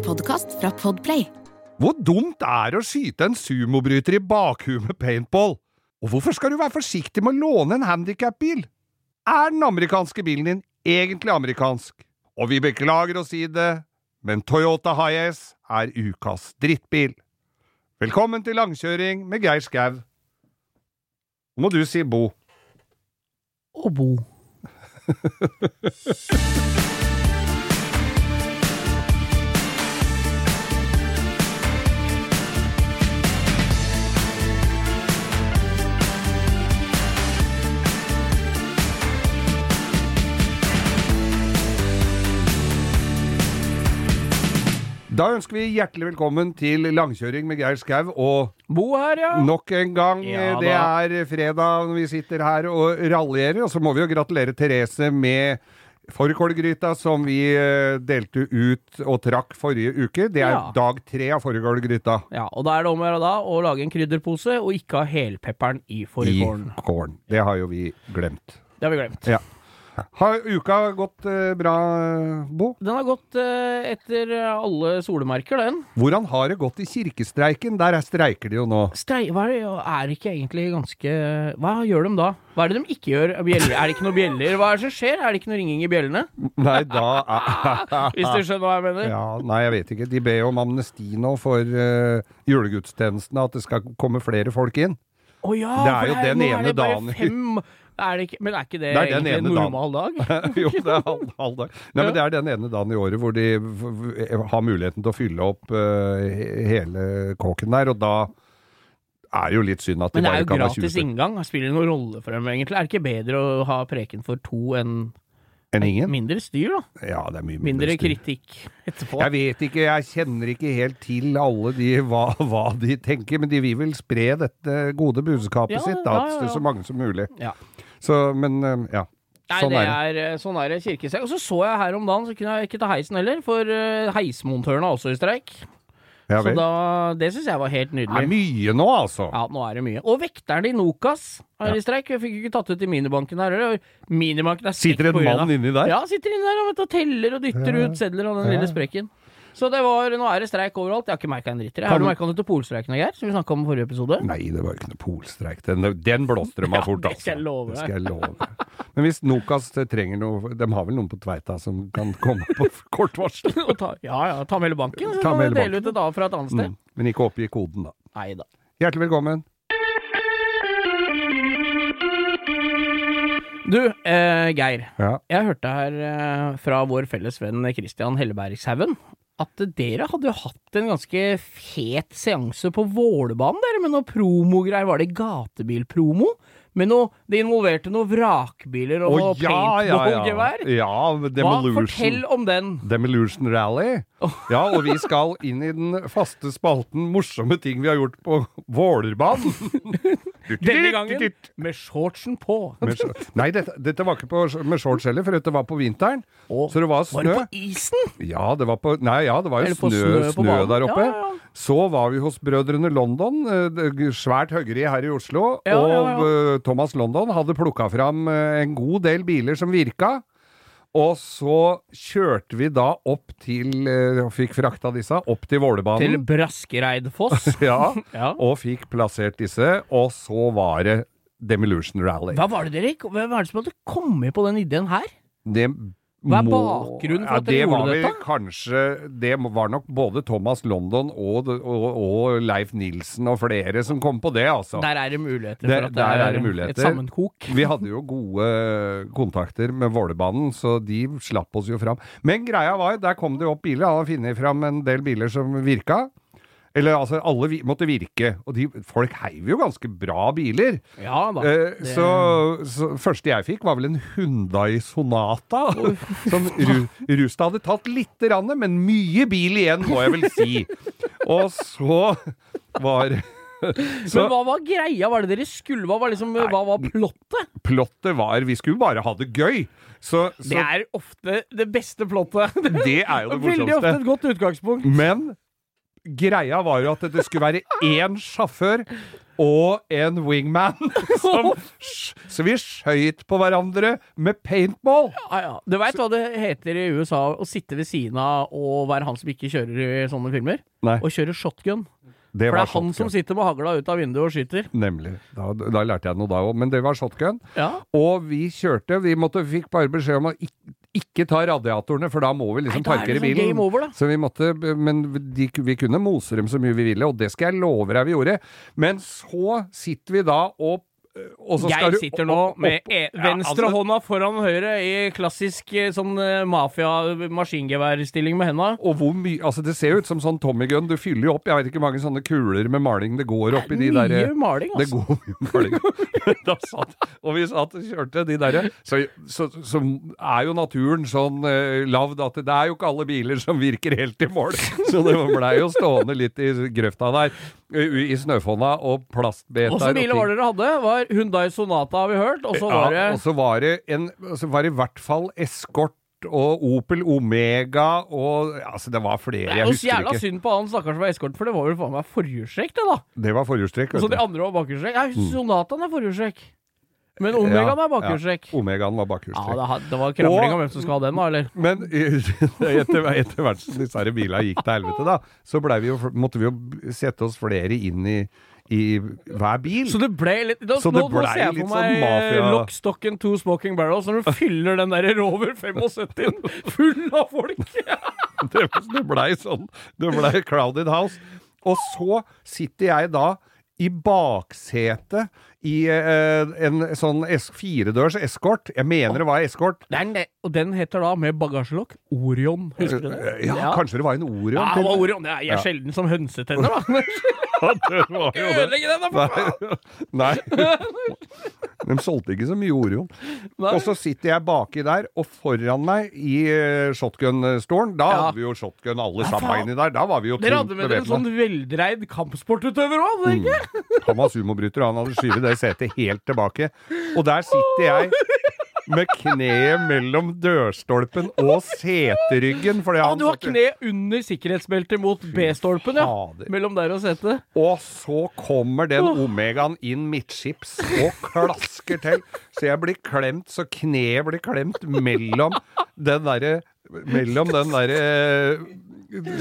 En podkast fra Podplay. Hvor dumt er det å skyte en sumobryter i bakhuet med paintball? Og hvorfor skal du være forsiktig med å låne en handikapbil? Er den amerikanske bilen din egentlig amerikansk? Og vi beklager å si det, men Toyota Hiace er ukas drittbil. Velkommen til langkjøring med Geir Skau. Nå må du si Bo. Og Bo. Da ønsker vi hjertelig velkommen til langkjøring med Geir Skau. Og Bo her, ja. nok en gang, Ja, det er fredag når vi sitter her og raljerer. Og så må vi jo gratulere Therese med fårikålgryta som vi eh, delte ut og trakk forrige uke. Det er Ja. dag tre av fårikålgryta. ja. Og da er det om å gjøre da å lage en krydderpose og ikke ha helpepperen i I kålen. Det har jo vi glemt. Det har vi glemt. Ja. Har uka gått eh, bra, Bo? Den har gått eh, etter alle solemerker, den. Hvordan har det gått i kirkestreiken? Der er streiker de jo nå. Strei... Hva er det er ikke egentlig ganske Hva gjør de da? Hva er det de ikke gjør? Bjeller? Er det ikke noen bjeller? Hva er det som skjer? Er det ikke noe ringing i bjellene? Nei, da Hvis du skjønner hva jeg mener? Ja, nei, jeg vet ikke. De ber jo om amnesti nå for uh, julegudstjenestene, at det skal komme flere folk inn. Å ja, Det er jo den ene dagen. Fem, er det ikke, men er ikke det, Det er egentlig en dagen. normal dag? jo, det er halv, halv dag. Nei, men det er den ene dagen i året hvor de har muligheten til å fylle opp uh, hele kåken der, og da er jo litt synd at de Men det er jo kan ha 20 gratis inngang. Spiller det noen rolle for dem, egentlig? Er det ikke bedre å ha preken for to enn enn ingen. mindre styr, da? Ja, det er mye Mindre styr. kritikk etterpå. Jeg vet ikke, jeg kjenner ikke helt til alle de hva, hva de tenker, men de vil vel spre dette gode budskapet Ja, sitt da, ja, ja, til så mange som mulig. Ja. Så, men eh, ja. Nei, Sånn det er det. er, eh, sånn er det kirkestreik. Og så så jeg her om dagen, så kunne jeg ikke ta heisen heller, for uh, heismontørene er også i streik. Ja så da, det syns jeg var helt nydelig. Det er mye nå, altså. Ja, nå er det mye. Og vekterne i Nokas er i streik. Vi fikk ikke tatt ut i minibanken her. Minibanken er Sitter en mann inni der? Ja, sitter inni der og, vet, og teller og dytter ut sedler av den lille sprekken. Så det var, nå er det streik overalt. Jeg har ikke merka en dritt. Har du merka noe til polstreiken, Geir? Som vi snakka om i forrige episode? Nei, det var ikke noe polstreik. Den, den blåste de av fort, det altså. skal jeg love Det skal jeg love. Men hvis Nokas trenger noe De har vel noen på Tveita som kan komme på kort varsel? Ta, ja ja, ta med hele banken, så Ta med hele dele ut et A fra et annet sted. Mm. Men ikke oppgi koden, da. Nei da. Hjertelig velkommen. Du, eh, Geir. Ja. Jeg hørte her eh, fra vår felles venn Christian Hellebergshaugen at dere hadde jo hatt en ganske fet seanse på Vålerbanen, dere, med noe promogreier. Var det gatebilpromo? Med noe, det involverte noen vrakbiler og Å, noe ja, ja, ja. Ja, Hva? Fortell om den. Demolution Rally. Ja, og vi skal inn i den faste spalten morsomme ting vi har gjort på Vålerbanen. Denne gangen med shortsen på. Med shor- Nei, dette, dette var ikke på, med shorts heller, for dette var på vinteren. Å, Så det var Var det på isen? Ja, det var på Nei, ja, det var jo snø, snø snø der oppe. Ja, ja. Så var vi hos Brødrene London, eh, svært høggeri her i Oslo. Og eh, Thomas London hadde plukka fram eh, en god del biler som virka. Og så kjørte vi da opp til eh, Og fikk frakta disse opp til Til Vålerbanen. Braskereidfoss. Ja, Ja. og fikk plassert disse. Og så var det Demolution Rally. Hva var det dere Hva var det som hadde kommet på den ideen her? Det Hva er bakgrunnen for at dere det gjorde dette? Kanskje Det var nok både Thomas London og, og, og Leif Nilsen og flere som kom på det, altså. Der er det muligheter Der- for at det er muligheter. et sammenkok. Vi hadde jo gode kontakter med Vålerbanen, så de slapp oss jo fram. Men greia var, der kom det jo opp biler. Han har funnet fram en del biler som virka. Eller altså, alle vi måtte virke. Og de, folk heiv jo ganske bra biler. Ja da. Eh, det- så, så første jeg fikk, var vel en Hundai Sonata. som Ru, Rustad hadde tatt lite grann, men mye bil igjen, må jeg vel si. Og så var så Men hva var greia? Var det dere skulle? Hva var, liksom, hva var plottet? plottet var Vi skulle bare ha det gøy. Så, så Det er ofte det beste plottet. det er jo det Veldig ofte et godt utgangspunkt. Men greia var jo at det skulle være én sjåfør og en wingman. Som, så vi skøyt på hverandre med paintball. Ja, ja. Du veit hva det heter i USA å sitte ved siden av og være han som ikke kjører i sånne filmer? Nei, Å kjøre shotgun. det For det er han som sitter med hagla ut av vinduet og skyter. Nemlig. Da, da lærte jeg noe da òg. Men det var shotgun. Ja. Og vi kjørte. Vi måtte, fikk bare beskjed om å ikke, ikke ta radiatorene, for da må vi liksom Nei, da er parkere det sånn bilen. game over, da. Så vi måtte, men de, vi kunne mose dem så mye vi ville, og det skal jeg love deg vi gjorde. Men så sitter vi da og Jeg sitter nå opp- med opp- e Ja, venstre altså- hånda foran høyre i klassisk eh, sånn eh, mafia-maskingeværstilling med henda. Og hvor mye Altså, det ser ut som sånn Tommy Gun. Du fyller jo opp Jeg vet ikke mange sånne kuler med maling det går oppi de Mye der maling, Det altså. går mye maling. da satt, og vi satt og kjørte de derre så, så, så er jo naturen sånn uh, lavd at det er jo ikke alle biler som virker helt i mål. Så det blei jo stående litt i grøfta der, eh, i snøfonna, og plastbeter Åssen biler var dere hadde? Var Hundai Sonata, har vi hørt. Og så var det Ja, og så var det en Så var det i hvert fall eskort og Opel Omega og Altså, det var flere, Det er jeg jo så jævla synd på han stakkars som var eskort, for det var jo faen meg forhjulstrekk, det, da. Det var forhjulstrekk. Og så de andre var bakhjulstrekk. Ja, Sonataen er forhjulstrekk. Men Omegaen er bakhjulstrekk. Ja, Omegaen var Ja, bakhjulstrekk. det, det var krangling om hvem som skal ha den, da, eller? Men etter, etter hvert som disse bilene gikk til helvete, da, så vi jo, måtte vi jo sette oss flere inn i, i hver bil. Så det ble litt da, Så det nå, nå ser jeg for sånn meg sånn eh, lock, stock and two smoking barrels når du fyller den der Rover 75 full av folk. det, det blei sånn. Det blei crowded house. Og så sitter jeg da i baksetet i eh, en sånn firedørs eskort. Jeg mener det var eskort. Og den heter da, med bagasjelokk, Orion. Husker du det? Ja, kanskje det var en Orion. Ja, det var Orion. Jeg er sjelden som hønsetenner, da. Det var jo. Ødelegge den, da, for faen! Nei. De solgte ikke så mye Orion. Og så sitter jeg baki der, og foran meg i eh, shotgun-stolen Da hadde vi jo shotgun alle sammen inni der. Da var vi jo Dere hadde med dere en sånn veldreid kampsportutøver òg, hadde dere ikke? Han var sumobryter, og han hadde skyvet det setet helt tilbake. Og der sitter jeg med kneet mellom dørstolpen og seteryggen. Fordi han du har kne under sikkerhetsbeltet mot B-stolpen, ja. fader. Mellom der og setet. Og så kommer den Omegaen inn midtskips og klasker til. Så jeg blir klemt, så kneet blir klemt mellom den derre Mellom den derre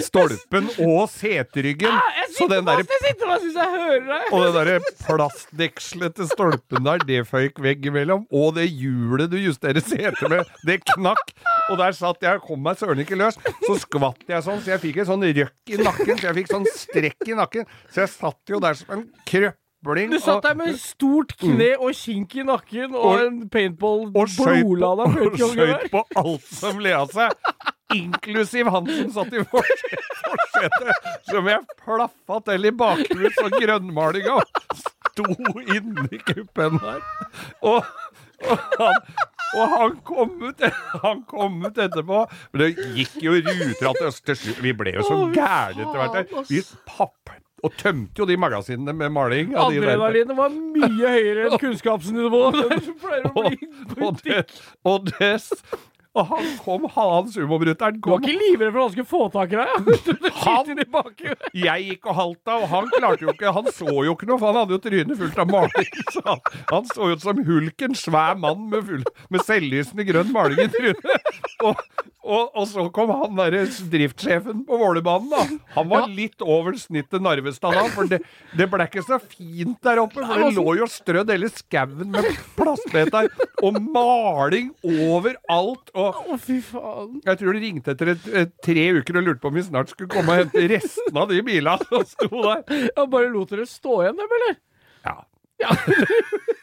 stolpen og seteryggen. Jeg sitter den fast, jeg sitter fast hvis jeg hører deg. og den derre plastdekslete stolpen der, det føyk veggimellom. Og det hjulet du justerer setet med, det knakk. Og der satt jeg og kom meg søren ikke løs. Så skvatt jeg sånn, så jeg fikk en sånn røkk i nakken. Så jeg fikk sånn strekk i nakken. Så jeg satt jo der som en krøppling. Du satt der med stort kne og kink i nakken og, Og- en paintball og skøyt på alt som le av seg. Inklusiv han som satt i forse- forsetet, som jeg plaffa til i bakhuet så grønnmalinga sto inni kuppen der. Og, og, han, og han kom ut Han kom ut etterpå. Men det gikk jo ruter at slutt Vi ble jo så gærne etter hvert. Vi papp og tømte jo de magasinene med maling. Adrenalinet var mye høyere enn kunnskapsnivået. Og, og, det, og, det, og han kom, han sumobryteren Du var ikke livredd for at han skulle få tak i deg? Han-. Jeg gikk og halta, og han klarte jo ikke Han så jo ikke noe, for han hadde jo trynet fullt av maling. Så han, han så ut som hulken, svær mann med, full, med selvlysende grønn maling i trynet. Og, og, og så kom han derre driftssjefen på Vålerbanen, da. Han var litt over snittet Narvestad da, for det, det ble ikke så fint der oppe. For det lå jo strødd hele skauen med plastbeter og maling overalt. Og Å, fy faen. jeg tror de ringte etter et, et, tre uker og lurte på om vi snart skulle komme og hente resten av de bilene som sto der. Ja, bare lot dere stå igjen, dem, eller? Ja. Ja.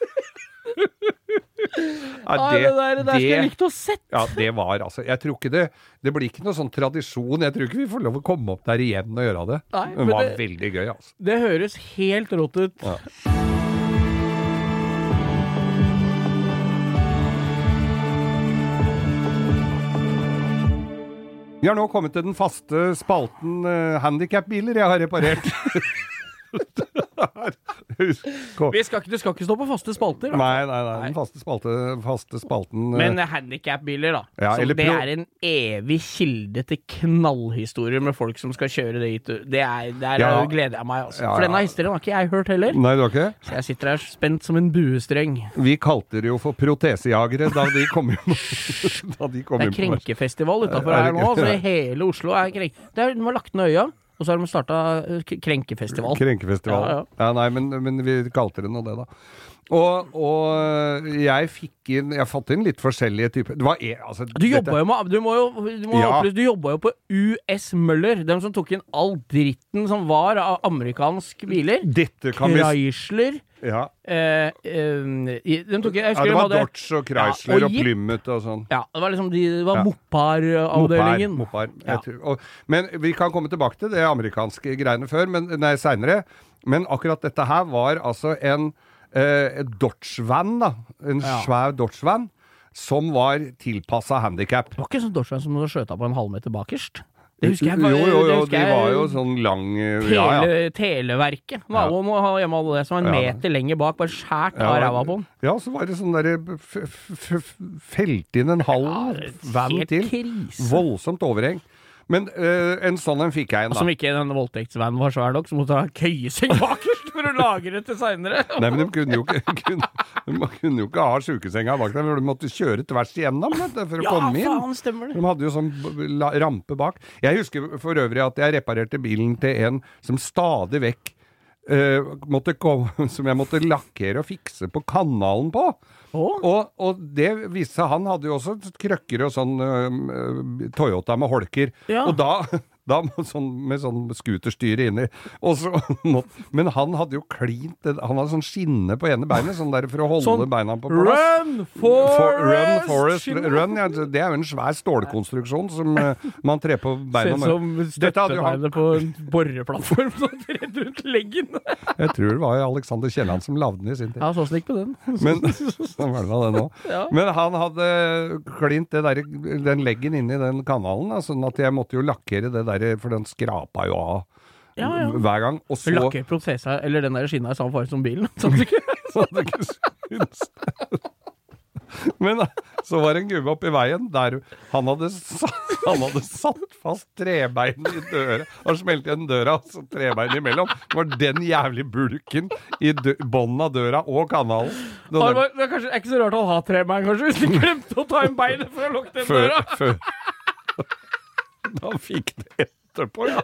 Ja, Nei, det, der, det der skulle jeg likt å sett. ja, det var altså Jeg tror ikke det Det blir ikke noe sånn tradisjon. Jeg tror ikke vi får lov å komme opp der igjen og gjøre det. Nei, det var det- veldig gøy, altså. Det høres helt rått ut. Ja. Vi har nå kommet til den faste spalten uh, handikapbiler jeg har reparert. Skal ikke, du skal ikke stå på faste spalter. Da. Nei, nei, nei. Den faste, spalte, faste spalten eh, Men handikapbiler, da. Ja, Så det er en evig kilde til knallhistorier med folk som skal kjøre det hit. Det er, Der Ja. gleder jeg meg, altså. Ja, For denne historien har ikke jeg hørt heller. Nei, du har ikke? Så jeg sitter her spent som en buestreng. Vi kalte det jo for protesejagere da de kom inn Da de kom Det er inn krenkefestival utafor Er her nå. Altså hele Oslo er krenk... Det er, de har lagt ned øya, og så har de starta krenkefestival. Krenkefestival. Ja, Ja, ja. nei, men, men vi kalte det nå det, da. Og, og jeg fikk inn Jeg fatt inn litt forskjellige typer Det var e- altså, Du jobba jo med Du må jo, du må Ja. opplyse, du jobba jo på US Møller, dem som tok inn all dritten som var av amerikanske biler. Dette kan vi ja. eh, eh, De tok jeg ja, husker det de var hadde- Dodge og Chrysler Ja, og og, Plymouth og sånn. Ja, det var liksom de, det var Ja. Mopar-avdelingen. Mopar. mopar. Ja. Og, men vi kan komme tilbake til det amerikanske greiene før, men, nei, seinere. Men akkurat dette her var altså en eh, Dodge-van, da. En Ja. svær Dodge-van. Som var tilpassa handikap. Det var ikke sånn Dodge som du skjøta på en halvmeter bakerst. Det husker jeg. Jo, jo, jo, husker de var jo sånn lang eh, Tele, Ja, ja. Televerket. Naboen må ha hjemme alle det som en Ja. meter lenger bak, bare skjært av ræva på den. Ja, så var det sånn derre f- Felt inn en halv van til. krise. Voldsomt overheng. Men eh, en sånn en fikk jeg en, da. Som ikke den voldtektsvanen var svær nok, så måtte ha køyeseng bakerst for å lagre til seinere. Nei, men de kunne jo ikke, kunne, de kunne jo ikke ha sjukesenga bak der, for de måtte kjøre tvers igjennom vet for å Ja, komme inn. faen, stemmer De hadde jo sånn la- rampe bak. Jeg husker for øvrig at jeg reparerte bilen til en som stadig vekk eh, måtte komme, som jeg måtte lakkere og fikse på kanalen på. Å? Og, og det viste seg Han hadde jo også krøkker og sånn uh, Toyota med holker. Ja. Og da da sånn, med sånn scooterstyre inni. Så, men han hadde jo klint Han hadde sånn skinne på ene beinet, sånn der for å holde Sånn, beina på plass. Run, For, run, Forest, run, ja, det er jo en svær stålkonstruksjon som uh, man trer på beina med. som Dette hadde støttebeinet på en boreplattform sånn rett rundt leggen. Jeg tror det var Alexander Kielland som lagde den i sin tid. Ja, så slik på den. Men, sånn det det nå. Ja. Men han hadde klint det der, den leggen inni den kanalen, sånn at jeg måtte jo lakkere det der, for den skrapa jo av Ja, ja. hver gang. Og så Lakker prosessa, eller den der skinna i samme farge som bilen. Sånn at det ikke syns. Men så var det en gubbe oppi veien der han hadde, sa- han hadde satt fast trebein i døra. Han smelte igjen døra, så trebein imellom. Det var den jævlig bulken i bånden av døra og kanalen. Det var det, er kanskje det er ikke så rart han har trebein, kanskje, hvis de glemte å ta inn beinet for å lukke den før, døra. før. Da fikk det etterpå, ja.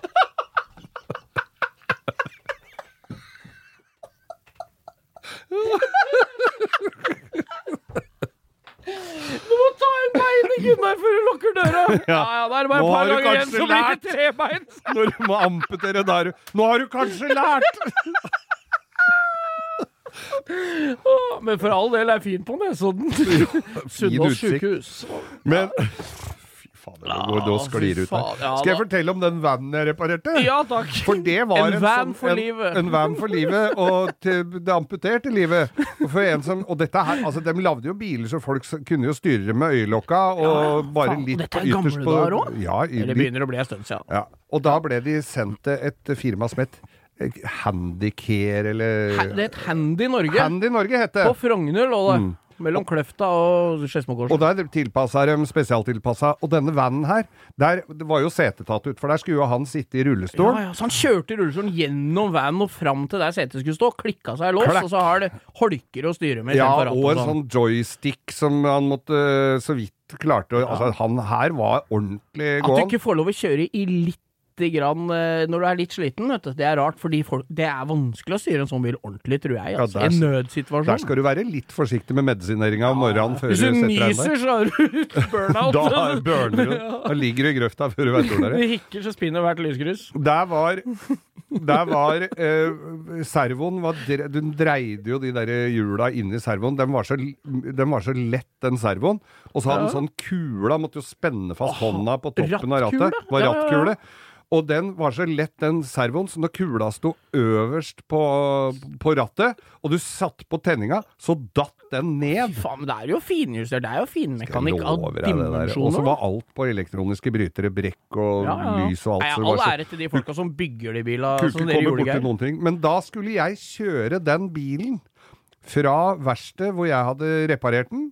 Du må ta bein i Gunnar, før du lukker døra. Ja, ja, da er det bare et par du ganger igjen, så blir det trebein. Når du må amputere der Nå har du kanskje lært! Men for all del er fint på Nesodden. Sunnaas sjukehus. Men fader, nå, nå sklir det ut her. Skal jeg fortelle om den vanen jeg reparerte? Ja takk. For det var En en, van sånn, for en, livet. En van for livet, og til det amputerte livet. Og, som, og dette her, altså De lagde jo biler så folk kunne jo styre med øyelokka, og bare faen, litt dette på er ytterst gamle på dager òg? Ja, Eller begynner å bli en stund siden. ja. Og da ble de sendt til et firma som het eh, Handicare, eller Ha- Det het Handy Norge. Handy Norge het det. På Frogner lå det. Mellom Kløfta og Og der tilpassa de spesialtilpassa. Og denne vanen her, der det var jo setet tatt ut, for der skulle jo han sitte i Ja, rullestol. ja, så han kjørte i rullestolen gjennom vanen og fram til der setet skulle stå, klikka seg lås, Klakk. og så har det holker å styre med. Ja, og en sånn. sånn joystick som han måtte så vidt klarte å Altså, han her var ordentlig At du ikke får lov å kjøre i litt grann eh, når du er litt sliten, vet du. Det er rart, fordi folk, det er vanskelig å styre en sånn bil ordentlig, tror jeg. Ja, Altså. der- en nødsituasjon. Der skal du være litt forsiktig med medisineringa om morgenen før du Hvis du setter nyser, så har du burnout. Da burner du. Da ligger du i grøfta før du vet hvor det er. Du hikker, så spinner hvert lysgrus. Der var Der var eh, servoen var, dre- Du dreide jo de der hjula inni servoen. Den var, så, den var så lett, den servoen. Og så hadde den Ja. sånn kula, måtte jo spenne fast hånda på toppen av rattet. Var Ja, ja, ja. Og den var så lett, den servoen, så når kula sto øverst på, på rattet, og du satt på tenninga, så datt den ned. Faen, men det er jo finjustert. Det er jo finmekanikk av dimensjoner. Og så var alt på elektroniske brytere, brekk og Ja, ja, lys og alt. Nei, All ære til de folka som bygger de bila kunne som ikke komme borti noen ting. Men da skulle jeg kjøre den bilen fra verkstedet hvor jeg hadde reparert den,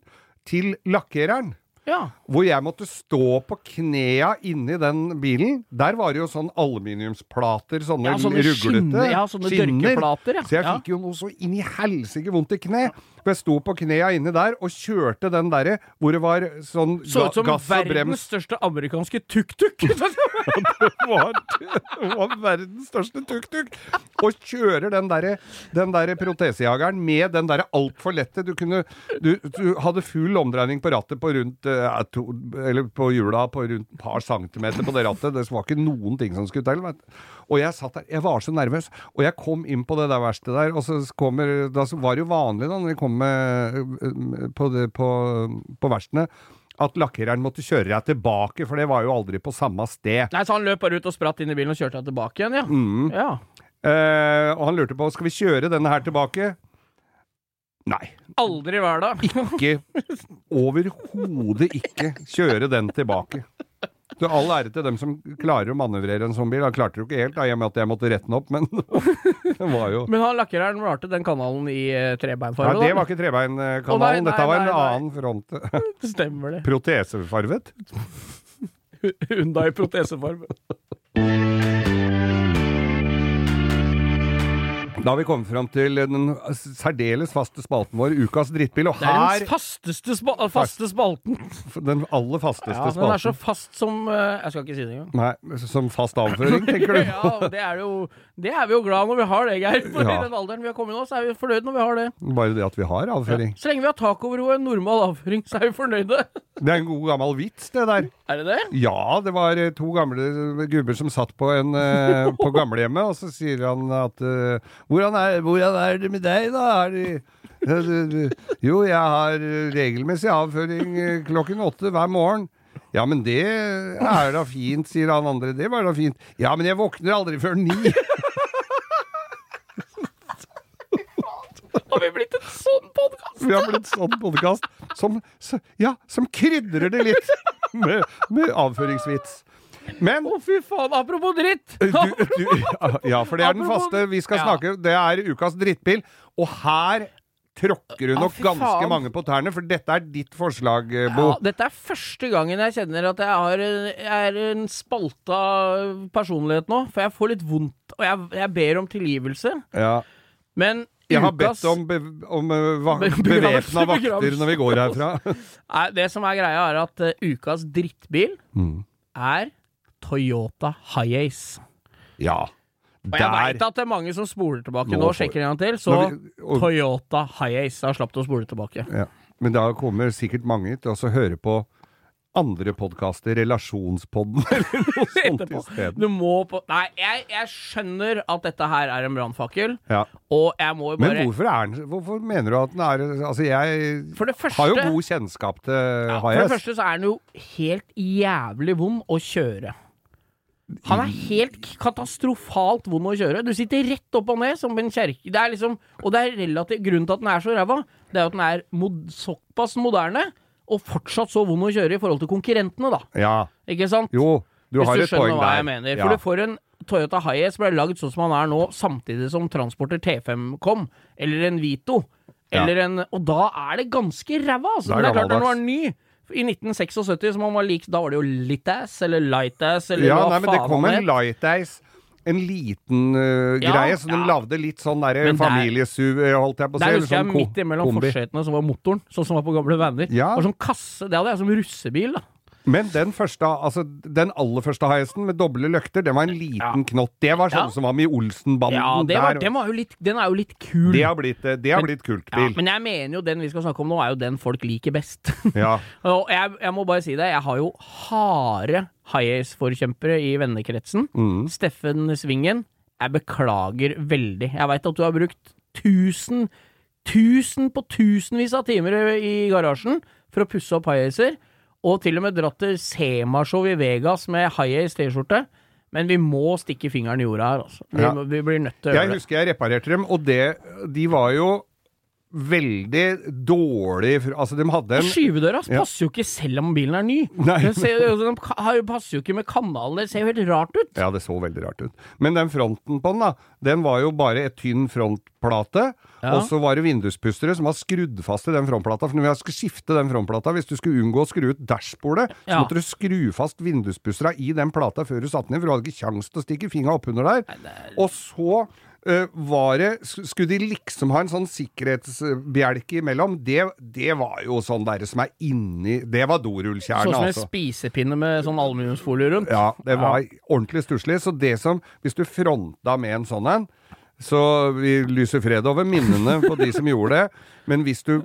til lakkereren. Ja. Hvor jeg måtte stå på knea inni den bilen. Der var det jo sånn aluminiumsplater, sånne, Ja, sånne ruglete skinner, ja, sånne ja. Så jeg fikk jo noe så inn i helsike vondt i kne. For jeg sto på knea inni der og kjørte den derre hvor det var sånn Så ut som ga- gass og verdens største amerikanske tuk-tuk. det var, det var verdens største tuk-tuk. Og kjører den derre den der protesejageren med den derre altfor lette du kunne du, du hadde full omdreining på rattet på rundt eh, to, Eller på hjula på rundt et par centimeter på det rattet. Det var ikke noen ting som skulle til. Vet. Og jeg satt der, jeg var så nervøs. Og jeg kom inn på det der verkstedet der, og så kommer Da var det jo vanlig da når vi kom med, eh, på, det, på, på verkstedene at lakkereren måtte kjøre deg tilbake, for det var jo aldri på samme sted. Nei, så han løp bare ut og spratt inn i bilen og kjørte deg tilbake igjen, ja. Mm. ja. Eh, og han lurte på skal vi kjøre denne her tilbake. Nei. Aldri hver dag. Ikke overhodet ikke kjøre den tilbake. Så all ære til dem som klarer å manøvrere en sånn bil. Han klarte det jo ikke helt, da, i og med at jeg måtte rette den opp, men det var jo Men han lakkereren malte den kanalen i trebeinfarge? Nei, Det var ikke trebeinkanalen, dette var en nei, nei. annen front. Stemmer det. Protesefarvet. Hyundai protesefarge. Da har vi kommet fram til den særdeles faste spalten vår, Ukas drittbil. Og Det er her den fasteste, spa faste spalten. Den aller fasteste Ja, den er så fast som eh, Jeg skal ikke si det engang. Nei, som fast avføring, tenker du? ja, det er, jo, det er vi jo glad når vi har det, Geir. For Ja. i den alderen vi har kommet nå, så er vi fornøyd når vi har det. Bare det at vi har avføring. Så lenge vi har tak over og en normal avføring, så er vi fornøyde. Det er en god gammel vits, det der. Er det det? Ja, det var eh, to gamle gubber som satt på, en, eh, på gamlehjemmet, og så sier han at hvordan, er, 'Hvordan er det med deg, da?' Er det, jo, jeg har regelmessig avføring eh, klokken åtte hver morgen. Ja, men det er da fint, sier han andre. Det var da fint. Ja, men jeg våkner aldri før ni. Har vi blitt en sånn podkast? Vi har blitt sånn podkast som, ja, som krydrer det litt med, med avføringsvits. Men Å, fy faen. Apropos dritt. du, du, Ja, for det er den faste. Vi skal snakke Det er ukas drittbil. Og her tråkker du nok ah, ganske faen. mange på tærne, for dette er ditt forslag, Bo. Ja, dette er første gangen jeg kjenner at jeg har jeg er en spalta personlighet nå. For jeg får litt vondt, og jeg, jeg ber om tilgivelse. Ja. Men Jeg har bedt om, be, om eh, bevæpna vakter når vi går herfra. Det som er greia, er at uh, ukas drittbil Mm. er Toyota Hiace. Ja. Og jeg veit at det er mange som spoler tilbake Nå nå, sjekker en gang til, så vi- og- Toyota Hiace. Da slapp du å spole tilbake. Ja. Men da kommer sikkert mange til å høre på andre podkaster, Relasjonspodden eller noe sånt isteden. Du må på Nei, jeg, jeg skjønner at dette her er en brannfakkel, Ja. og jeg må jo Men hvorfor, er den, hvorfor mener du at den er Altså, jeg første har jo god kjennskap til Ja, for det første så er den jo helt jævlig vond å kjøre. Han er helt katastrofalt vond å kjøre. Du sitter rett opp og ned som en kjerke. Det er liksom, og det er relativt Grunnen til at den er så ræva, det er at den er mod, såpass moderne, og fortsatt så vond å kjøre i forhold til konkurrentene, da. Ja. Ikke sant? Jo, du Hvis har du et skjønner hva jeg mener. Ja. For du får en Toyota Hiace ble lagd sånn som han er nå, samtidig som Transporter T5 kom, eller en Vito. Ja. En, og da er det ganske ræva, altså. Det er Men det er klart den var ny. I 1976, som han var lik, da var det jo Litass eller Light-ass, eller Ja, hva nei, men det kom en het. light ice. En liten uh, Ja, greie, så de ja. lagde litt sånn der, er- familiesuv, eh, holdt jeg på å si. Der husker sånn jeg midt imellom forsetene som var motoren, sånn som var på gamle venner. Ja. Det var sånn kasse, det hadde jeg som russebil, da. Men den første, altså den aller første heisen med doble løkter, det var en liten Ja. knott. Det var sånn Ja. som var med i Olsenbanden. Ja, det var, den, var litt, den er jo litt kul. det har blitt, eh, det har Men- blitt ja, men jeg mener jo den vi skal snakke om nå, er jo den folk liker best. Ja. Og jeg, jeg må bare si det, jeg har jo harde Hiace-forkjempere i vennekretsen. Mm. Steffen Svingen, jeg beklager veldig. Jeg veit at du har brukt tusen, tusen på tusenvis av timer i garasjen for å pusse opp Hiacer, og til og med dratt til Semashow i Vegas med Hiace T-skjorte. Men vi må stikke fingeren i jorda her, altså. Vi, Ja. vi blir nødt til å Jeg gjøre det. husker jeg reparerte dem, og det, de var jo veldig dårlig Altså, de hadde en Skyvedøra Ja. passer jo ikke selv om bilen er ny. Nei. Den ser, den, de passer jo ikke med kanalen, det ser jo helt rart ut. Ja, det så veldig rart ut. Men den fronten på den, da, den var jo bare et tynn frontplate. Ja. Og så var det vinduspustere som var skrudd fast i den frontplata. For når vi skulle skifte den frontplata, hvis du skulle unngå å skru ut dashbordet, så Ja. måtte du skru fast vinduspustera i den plata før du satte den inn, for du hadde ikke kjangs til å stikke fingra oppunder der. Og så var det Skulle de liksom ha en sånn sikkerhetsbjelke imellom? Det, det var jo sånn derre som er inni Det var dorullkjernen, Sånn som en altså. spisepinne med sånn aluminiumsfolie rundt. Ja, det var ordentlig stusslig. Så det som Hvis du fronta med en sånn en så vi lyser fred over minnene på de som gjorde det. Men hvis du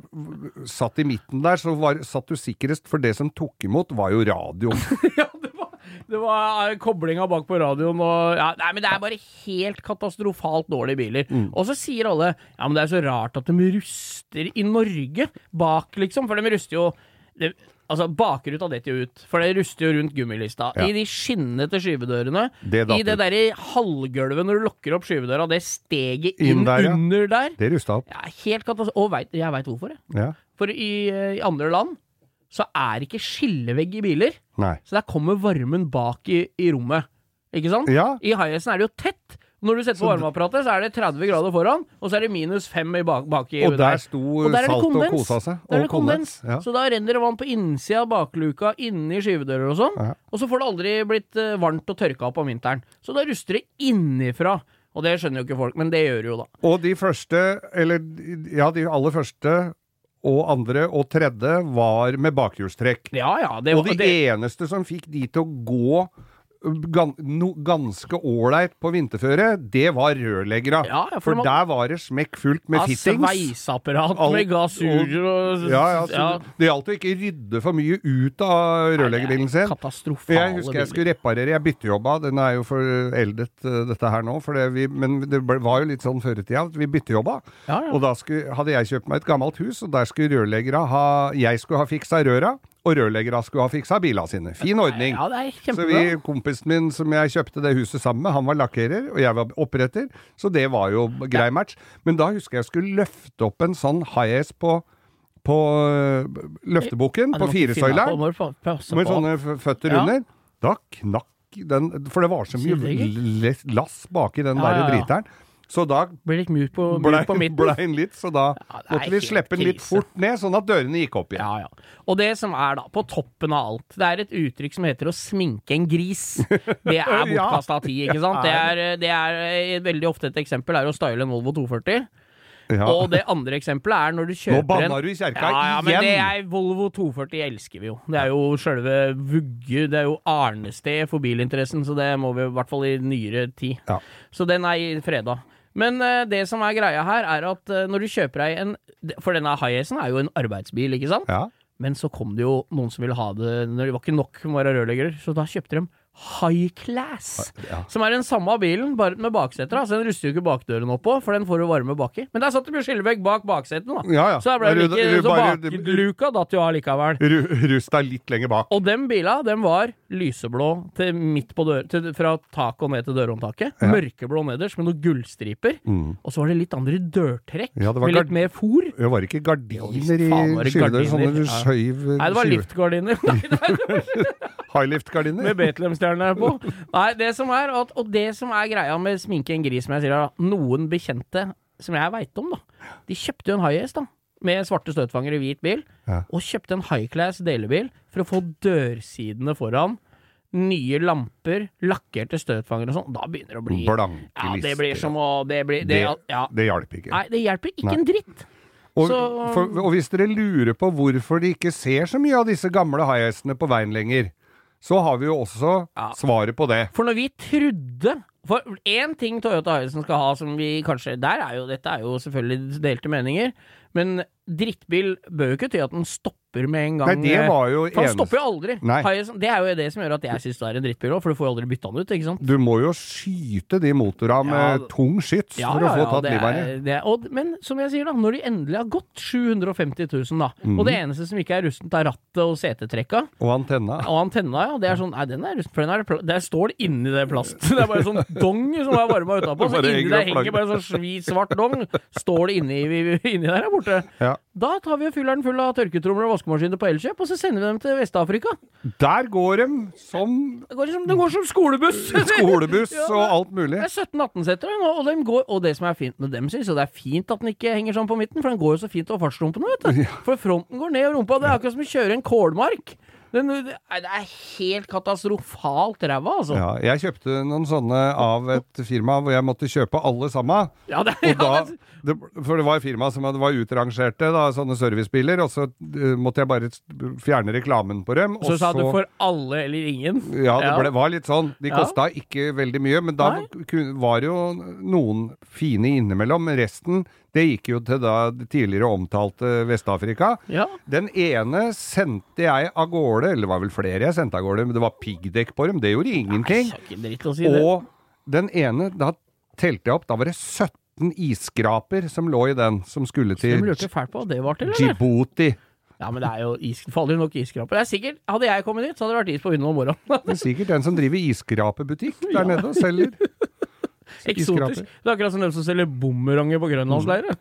satt i midten der, så var, satt du sikrest, for det som tok imot, var jo radioen. Det var, eh, koblinga bak på radioen og ja, Nei, men det er bare helt katastrofalt dårlige biler. Mm. Og så sier alle ja, men det er så rart at de ruster i Norge bak, liksom. For de ruster jo de, Altså, bakruta detter jo ut, for det ruster jo rundt gummilista. Ja. I de skinnete skyvedørene, Det i det derre halvgulvet når du lukker opp skyvedøra, det steget inn, Inn der, ja. under der Det rusta opp. ja, Helt katastrofe. Og vet, jeg veit hvorfor, jeg. Ja. For i, eh, i andre land så er ikke skillevegg i biler. Nei. Så der kommer varmen bak i, i rommet. Ikke sant? Ja. I high-hesten er det jo tett. Når du setter på varmeapparatet, så er det 30 grader foran, og så er det minus 5 i bak, bak i Og der sto Og der er Salt og kosa seg. Der er det kondens. Ja. Så da renner det vann på innsida av bakluka, inni skyvedører og sånn. Ja. Og så får det aldri blitt eh, varmt og tørka opp om vinteren. Så da ruster det innifra. Og det skjønner jo ikke folk, men det gjør det jo da. Og de første, eller ja, de aller første og andre og tredje var med bakhjulstrekk. Ja ja. Det, Og de det, eneste som fikk de til å gå gan, no, ganske ålreit på vinterføre, det var rørleggere. Ja, for for man, der var det smekk fullt med av fittings. sveiseapparat med gassuger og Ja, ja, så ja, Det gjaldt å ikke rydde for mye ut av rørleggerbilen sin. Katastrofale Jeg husker jeg skulle reparere, jeg byttejobba, den er jo foreldet uh, dette her nå, for det vi, men det ble- var jo litt sånn før i tida, vi byttejobba. Ja, ja. Og da skulle, hadde jeg kjøpt meg et gammelt hus, og der skulle rørleggere ha Jeg skulle ha fiksa røra, og rørleggere skulle ha fiksa bilene sine. Fin ordning. Ja, det er Så kjempebra. vi, kompisen min som jeg kjøpte det huset sammen med, han var lakkerer, og jeg var oppretter, så det var jo grei match. Men da husker jeg jeg skulle løfte opp en sånn high-ace på, på øh, løftebukken, Ja, på firesøyleren, med sånne føtter Ja. under. Da knakk den, for det var så mye lass baki den Ja, der ja, ja. Så da ble litt mjuk på, blei på midten. ble litt, så da Ja, måtte vi slippe den litt fort ned, sånn at dørene gikk opp igjen. Ja, ja. Og det som er da, på toppen av alt, det er et uttrykk som heter å sminke en gris. Det er bortkasta tid, ikke sant? Det er, det er eh, veldig ofte et eksempel er å style en Volvo 240. Ja. Og det andre eksempelet er når du Nå kjøper en banna du i kjerka ja, ja, men igjen! det er Volvo 240 elsker vi jo. Det er jo sjølve vugge, det er jo arnested for bilinteressen, så det må vi i hvert fall i nyere tid. Ja. Så den er i freda. Men eh, det som er greia her, er at eh, når du kjøper deg en For denne high-acen er jo en arbeidsbil, ikke sant? Ja. Men så kom det jo noen som ville ha det når det var ikke nok med å være rørlegger, så da kjøpte de High Class. Ja. Som er den samme bilen, bare med bakseter. Altså, den ruster jo ikke bakdøren opp på, for den får jo varme baki. Men der satt det jo skillevegg bak baksetet, da. Ja, ja. Så like, så bakluka datt jo av likevel. Ru- deg litt lenger bak. Og den bila, den var lyseblå til midt på dør, til, fra taket og ned til dørhåndtaket. Mørkeblå nederst med noen gullstriper. Mm. Og så var det litt andre dørtrekk, Ja, med litt mer fôr. Det var ikke gardiner i det sånne gardiner. Ja. Nei, det var liftgardiner. High-lift-gardiner. med Betlehem-stjerne på. Nei, det som er, at, og det som er greia med sminke en gris, som jeg sier, da, noen bekjente som jeg veit om, da, de kjøpte jo en high-ace, da. Med svarte støtfangere i hvit bil, Ja. og kjøpte en high-class delebil for å få dørsidene foran, nye lamper, lakkerte støtfangere og sånn. Da begynner det å bli Blanke Ja, det blir som å Det blir det, Ja. Det hjalp ikke. Nei, det hjelper ikke Nei. en dritt. Og, så- for, og hvis dere lurer på hvorfor de ikke ser så mye av disse gamle high-hestene på veien lenger, så har vi jo også Ja. svaret på det. For når vi trodde For én ting Toyota Hiacen skal ha som vi kanskje Der er jo Dette er jo selvfølgelig delte meninger. Men drittbil bør jo ikke ty at den stopper med en gang. Nei, det eh, var jo For den stopper jo aldri. Nei. Jeg- Det er jo det som gjør at jeg syns det er en drittbil òg, for du får jo aldri bytta den ut, ikke sant? Du må jo skyte de motorene med Ja, tung skyts for å få tatt det livet av dem. Men som jeg sier, da, når de endelig har gått 750 000, da, mm. og det eneste som ikke er rustent, er rattet og setetrekka, Og antenna. og antenna, ja, det er sånn Nei, den er rusten, for den er Der står det inni det plast. Det er bare sånn dong som er varma utapå, så inni der henger bare sånn svi svart dong. Står det inni, inni der, er borte. Ja. Da tar vi og fyller den full av tørketromler og vaskemaskiner på Elkjøp, og så sender vi dem til Vest-Afrika. Der går de som Det går som, det går som skolebuss! skolebuss Ja, og alt mulig. Det er 17-18 setter, og, og, går, og det som er fint med dem, syns jeg det er fint at den ikke henger sånn på midten, for den går jo så fint over fartsrumpene, vet du. For fronten går ned og rumpa. Det er akkurat som å kjøre en kålmark. Den, det er helt katastrofalt ræva, altså. Ja, jeg kjøpte noen sånne av et firma hvor jeg måtte kjøpe alle sammen. Ja, det, Og da, det, for det var et firma som var utrangerte, da, sånne servicebiler, og så uh, måtte jeg bare fjerne reklamen på dem. så og sa du for alle eller ingen. Ja, det ble, var litt sånn. De Ja. kosta ikke veldig mye, men da Nei. var det jo noen fine innimellom. Men resten, det gikk jo til da det tidligere omtalte Vest-Afrika. Ja. Den ene sendte jeg av gårde, eller det var vel flere jeg sendte av gårde, men det var piggdekk på dem. Det gjorde ingenting. Nei, si. Og den ene, da telte jeg opp, da var det 17 isskraper som lå i den, som skulle til på hva det var til. Djibouti. Ja, men det er jo is, aldri nok isskraper. Det er sikkert, Hadde jeg kommet dit, så hadde det vært is på vinden om morgenen. Det er sikkert den som driver isskrapebutikk der nede og selger. Eksotisk. Det er akkurat som den som selger bumeranger på grønlandsleire.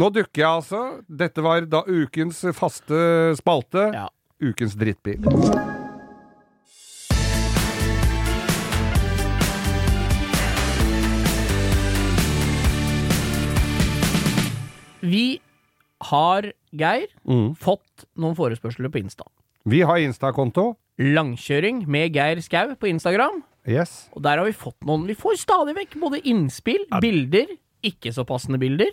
Nå dukker jeg altså. Dette var da ukens faste spalte. ja. Ukens drittbil. Vi har, Geir, Mm. fått noen forespørsler på Insta. Vi har Insta-konto. Langkjøring med Geir Skau på Instagram. Yes. Og der har vi fått noen Vi får stadig vekk både innspill, bilder, ikke så passende bilder.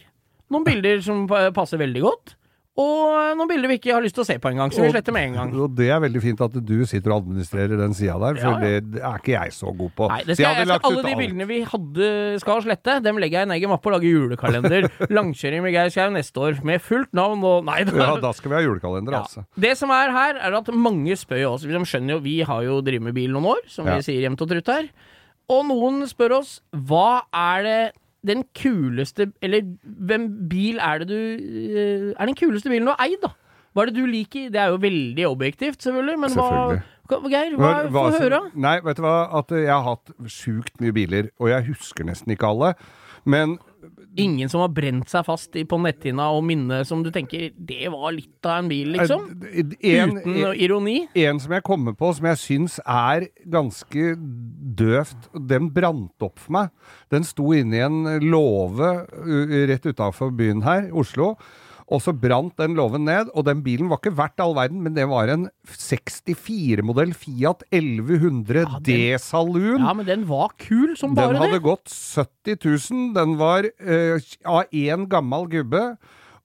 Noen bilder som passer veldig godt. Og noen bilder vi ikke har lyst til å se på engang, så vi sletter med en gang. Og det er veldig fint at du sitter og administrerer den sida der, for Ja, ja. Det, er ikke jeg så god på. Nei, det skal, jeg skal, lagt alle ut de bildene vi hadde skal slette, dem legger jeg i en egen mappe og lager julekalender. Langkjøring med Geir Skau neste år, med fullt navn og Nei, da. Ja, da skal vi ha julekalender, Ja. altså. Det som er her, er at mange spør oss De skjønner jo, vi har jo drevet med bil noen år, som vi sier jevnt og trutt her. Og noen spør oss hva er det den kuleste Eller hvem bil er det du eh, Er den kuleste bilen du har eid, da? Hva er det du liker? Det er jo veldig objektivt, selvfølgelig, men Selvfølgelig. hva Geir, hva, Men hva få høre. Nei, vet du hva, at jeg har hatt sjukt mye biler, og jeg husker nesten ikke alle. Men Ingen som har brent seg fast på netthinna og minnet som du tenker Det var litt av en bil, liksom? eh, en, Uten ironi? en som jeg kommer på som jeg syns er ganske døvt, den brant opp for meg. Den sto inne i en låve rett utafor byen her, Oslo. Og så brant den låven ned, og den bilen var ikke verdt all verden, men det var en 64-modell Fiat 1100 Ja, den- D-saloon. Ja, men den var kul som bare det. Den hadde det. gått 70 000. Den var uh, av én gammel gubbe.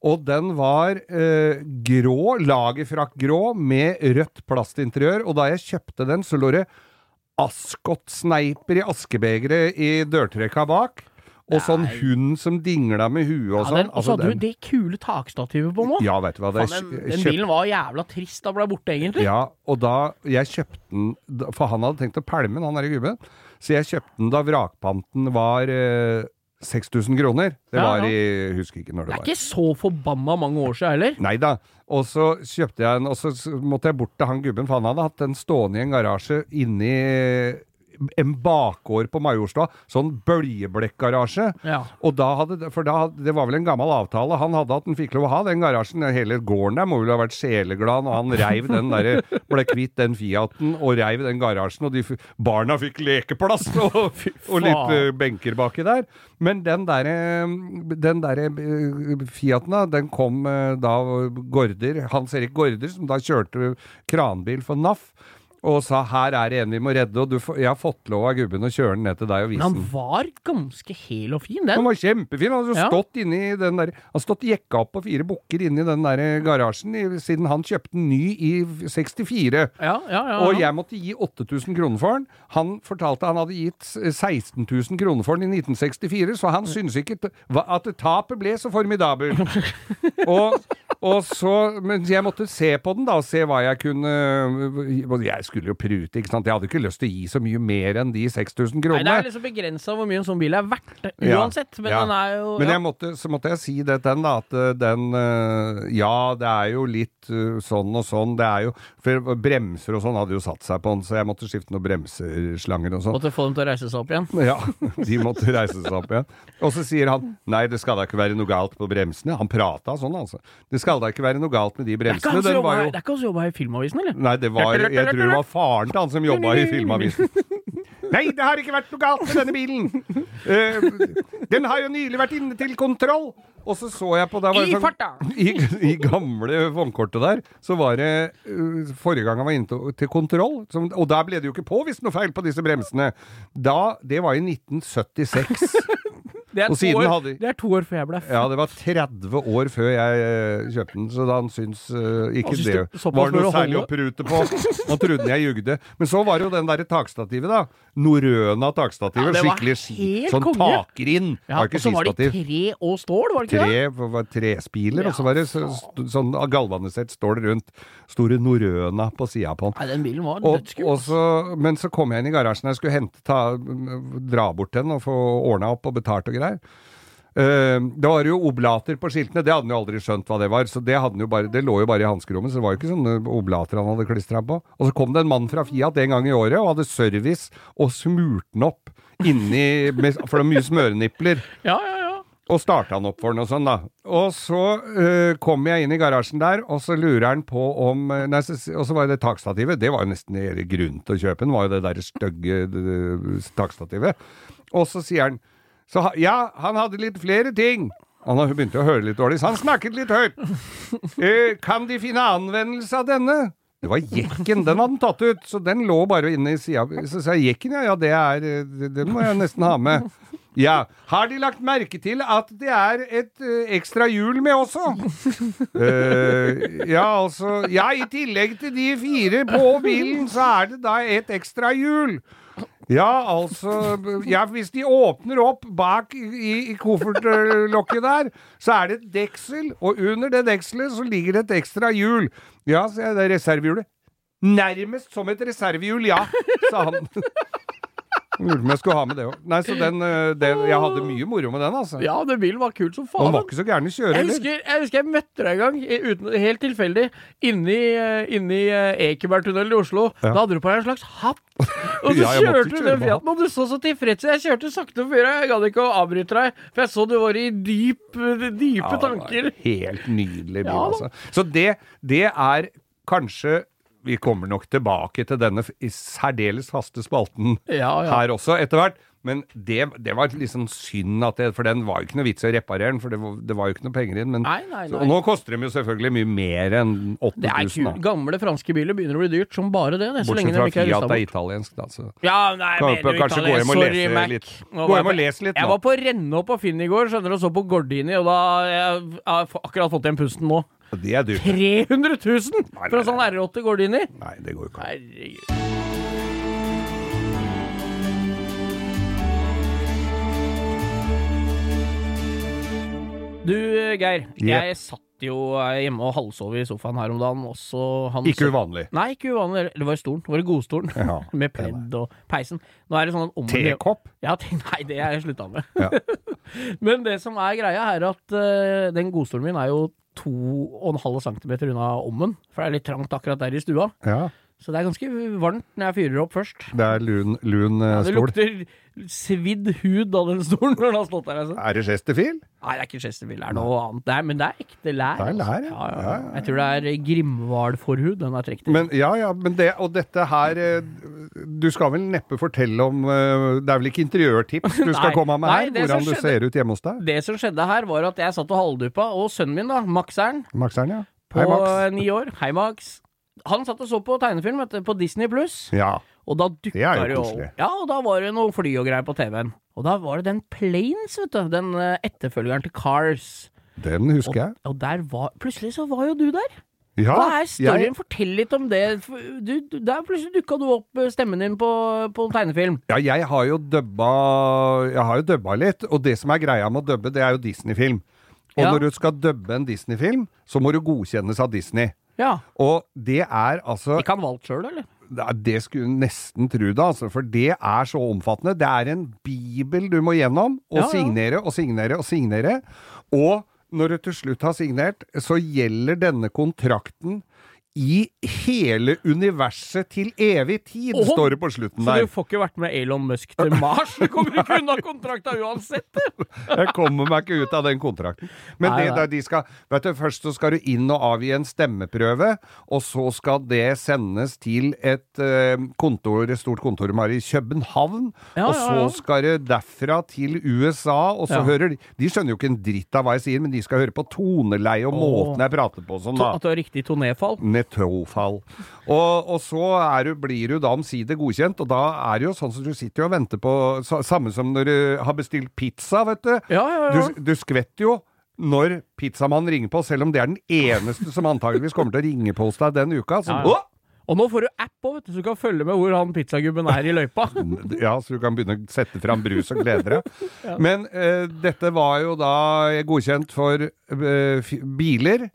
Og den var eh, grå, lagerfrakkgrå, med rødt plastinteriør. Og da jeg kjøpte den, så lå det Ascot-sneiper i askebegeret i dørtrekka bak. Og sånn Nei. hund som dingla med huet og Ja, sånn. og så hadde den- du det kule takstativet på nå. Ja, vet du hva. Det, Faen, den, den bilen var jævla trist da ble borte, egentlig. Ja, og da jeg kjøpte den For han hadde tenkt å pælme den, han derre gubben. Så jeg kjøpte den da vrakpanten var eh, 6000 kroner. Det Ja, var ja. i Husker ikke når Det det er var. ikke så forbanna mange år siden heller. Nei da. Og så kjøpte jeg den, og så måtte jeg bort til han gubben, for han hadde hatt den stående i en garasje inni en bakgård på Majorstua. Sånn bøljeblekkgarasje, Ja. Og da hadde, for da, det var vel en gammel avtale. Han hadde at han fikk lov å ha den garasjen. Hele gården der må vel ha vært sjeleglad når han reiv den der, ble kvitt den Fiaten og reiv den garasjen, og de, barna fikk lekeplass og, og litt uh, eh, benker baki der. Men den derre den der, uh, Fiaten, da, den kom uh, da Gårder, Hans Erik Gaarder, som da kjørte kranbil for NAF. Og sa 'her er det en vi må redde', og du, får- jeg har fått lov av gubben å kjøre den ned til deg og vise den'. Men han var ganske hel og fin, Den Han var kjempefin. Han hadde Ja. stått inni den der Han hadde stått jekka opp på fire bukker inni den der garasjen i, siden han kjøpte den ny i 64. Ja, ja, ja. Og jeg måtte gi 8000 kroner for den. Han fortalte han hadde gitt 16 000 kroner for den i 1964, så han syntes ikke at tapet ble så formidabelt. og, og så Men jeg måtte se på den, da, og se hva jeg kunne Jeg skulle jo prute, ikke sant. Jeg hadde ikke lyst til å gi så mye mer enn de 6000 Nei, kronene. det er liksom begrensa hvor mye en sånn bil er verdt, Ja, uansett. Men ja. den er jo Men måtte, så måtte jeg si det til den, da, at eh, den eh, Ja, det er jo litt eh, sånn og sånn. Det er jo For bremser og sånn hadde jo satt seg på den, så jeg måtte skifte noen bremseslanger og sånn. Måtte få dem til å reise seg opp igjen. Ja, de måtte reise seg opp igjen. Og så sier han nei, det skal da ikke være noe galt på bremsene. Han prata sånn, altså. Det skal da ikke være noe galt med de bremsene. det er ikke han som jobba i Filmavisen, eller? Nei, det var Jeg tror det var faren til han som jobba i Filmavisen. Nei, det har ikke vært noe galt med denne bilen! Uh, den har jo nylig vært inne til kontroll! Og så så jeg på der var I sånn- farta! I, I gamle vognkortet der, så var det uh, Forrige gang han var inne til, til kontroll, som, og da ble det jo ikke påvist noe feil på disse bremsene. Da, Det var i 1976. Det er, år, hadde- det er to år før jeg ble født. Ja, det var 30 år før jeg eh, kjøpte den, så da han syns uh, ikke syns det det- var noe særlig å prute på. Han trodde jeg jugde. Men så var det jo den derre takstativet, da. Norrøna takstativet. Ja, skikkelig ski- sånn konge. takrinn. Ja, var og så var det tre og stål, var det ikke det? Tre var trespiler, og så var det så, sånn galvanisert stål rundt. Store Norrøna på sida på den. Nei, den bilen var dødskul. men så kom jeg inn i garasjen jeg skulle hente, ta, dra bort den og få ordna opp og betalt og greier. Eh, det var jo oblater på skiltene, det hadde han jo aldri skjønt hva det var. Så det, jo bare, det lå jo bare i hanskerommet, så det var jo ikke sånne oblater han hadde klistra på. Og så kom det en mann fra Fiat en gang i året og hadde service og smurte den opp inni med, For det var mye smørenipler. Ja, ja, ja. Og starta han opp for den og sånn, da. Og så uh, kom jeg inn i garasjen der, og så lurer han på om eh, Nei, så, og så var det takstativet. Det var jo nesten grunnen til å kjøpe den, var jo det der stygge takstativet. Og så sier han så, Ja, han hadde litt flere ting. Han begynte å høre litt dårlig, så han snakket litt høyt. Eh, kan de finne anvendelse av denne? Det var jekken, den hadde han tatt ut, så den lå bare inne i sida. Så sa jeg jekken, ja, ja, det er eh, Den må jeg nesten ha med. Ja. Har de lagt merke til at det er et ø, ekstra hjul med også? uh, ja, altså Ja, i tillegg til de fire på bilen, så er det da et ekstra hjul. Ja, altså ja, Hvis de åpner opp bak i, i koffertlokket der, så er det et deksel, og under det dekselet så ligger det et ekstra hjul. Ja, sier er det reservehjulet. Nærmest som et reservehjul, ja, sa han. Lurte på jeg skulle ha med det òg. Nei, så den, eh, den Jeg hadde mye moro med den, altså. ja, den bilen var kul som faen. den var ikke så gæren i kjøre Jeg husker, jeg husker jeg møtte deg en gang, uten, helt tilfeldig, inni, eh, inni eh, Ekebergtunnelen i Oslo. Ja. Da hadde du på deg en slags hatt. Og så Ja, kjørte du den Fiaten, og du så så tilfreds ut. Jeg kjørte sakte før jeg gadd ikke å avbryte deg, for jeg så du var i dyp, dype Ja, tanker. Helt nydelig bil, altså. Så det, det er kanskje Vi kommer nok tilbake til denne særdeles faste spalten Ja, ja. her også, etter hvert. Men det, det var liksom synd at det For den var jo ikke noe vits i å reparere den, for det var, det var jo ikke noe penger i den. Men, Nei, nei, Så, nei. og nå koster de jo selvfølgelig mye mer enn 8000. Det er kult. Gamle franske biler begynner å bli dyrt som bare det. det så Bortsett fra Fiat er italiensk, da. Så. Ja, nei, Kan mener du kanskje og Sorry, Mac. litt. Gå hjem jeg og les litt nå. Jeg var på Renne på Finn i går, skjønner du, og så på Gordini, og da jeg, jeg har akkurat fått igjen pusten nå. Det er dyrt. 300 000 for en sånn R8 Gordini! Nei, det går jo ikke. Herregud. Du, Geir. Jeg satt jo eh, hjemme og halvsov i sofaen her om dagen. Også han Ikke uvanlig. Nei, ikke uvanlig. Det var i stolen. Det var i godstolen. Ja, med pledd og peisen. Nå er det sånn at om Tekopp? Ja, nei, det har jeg slutta med. Ja. Men det som er greia, er at uh, den godstolen min er jo to og en halv centimeter unna ommen. For det er litt trangt akkurat der i stua. Ja. Så det er ganske varmt når jeg fyrer opp først. Det er lun, lun eh, Ja, det stol. lukter svidd hud av den stolen når den har stått der. Altså. Er det Chesterfield? Nei, det er ikke Chesterfield, det er noe annet. Det er, men det er ekte lær. Det er lær, ja. ja, ja. Jeg tror det er Grimhval-forhud den er trukket i. Men ja, ja, men det, og dette her eh, Du skal vel neppe fortelle om eh, Det er vel ikke interiørtips du skal komme med her? Nei, Hvordan skjedde, du ser ut hjemme hos deg? Det som skjedde her, var at jeg satt og halvduppa, og sønnen min, da, Maxeren, Maxeren, ja. på Hei, Max. ni år Hei, Max. Han satt og så på tegnefilm vet du, på Disney pluss, Ja. og da dukka det jo. Ja, og da var det noe fly og greier på TV-en. Og da var det den Planes, vet du. Den eh, etterfølgeren til Cars. Den husker jeg. Og der var Plutselig så var jo du der. Ja, Hva er storyen? jeg, Fortell litt om det. Du, du, der plutselig dukka du opp eh, stemmen din på, på tegnefilm. ja, jeg har jo dubba Jeg har jo dubba litt, og det som er greia med å dubbe, det er jo Disney-film. Og Ja. når du skal dubbe en Disney-film, så må du godkjennes av Disney. Ja. Og det er altså Ikke han valgt sjøl, eller? Det skulle du nesten tro det, altså, for det er så omfattende. Det er en bibel du må gjennom, og ja. signere og signere og signere. Og når du til slutt har signert, så gjelder denne kontrakten i hele universet til evig tid, oh, står det på slutten der. Så du får ikke vært med Elon Musk til Mars? Du kommer ikke unna kontrakta uansett! Jeg kommer meg ikke ut av den kontrakten. Men Nei, det nei. de skal vet du, Først så skal du inn og avgi en stemmeprøve, og så skal det sendes til et eh, kontor, et stort kontor de har i København. Ja, og så ja. skal det derfra til USA, og så Ja. hører de De skjønner jo ikke en dritt av hva jeg sier, men de skal høre på toneleie og oh. måten jeg prater på sånn, da. at du har riktig tonéfall? Netofall. Og, og så du, blir du da omsider godkjent, og da er det jo sånn som du sitter og venter på Samme som når du har bestilt pizza, vet du. Ja, ja, ja. Du, du skvetter jo når pizzamannen ringer på, selv om det er den eneste som antageligvis kommer til å ringe på hos deg den uka. Så, Ja, ja. Og nå får du app òg, så du kan følge med hvor han pizzagubben er i løypa. Ja, så du kan begynne å sette fram brus og glede deg. Men eh, dette var jo da godkjent for eh, biler.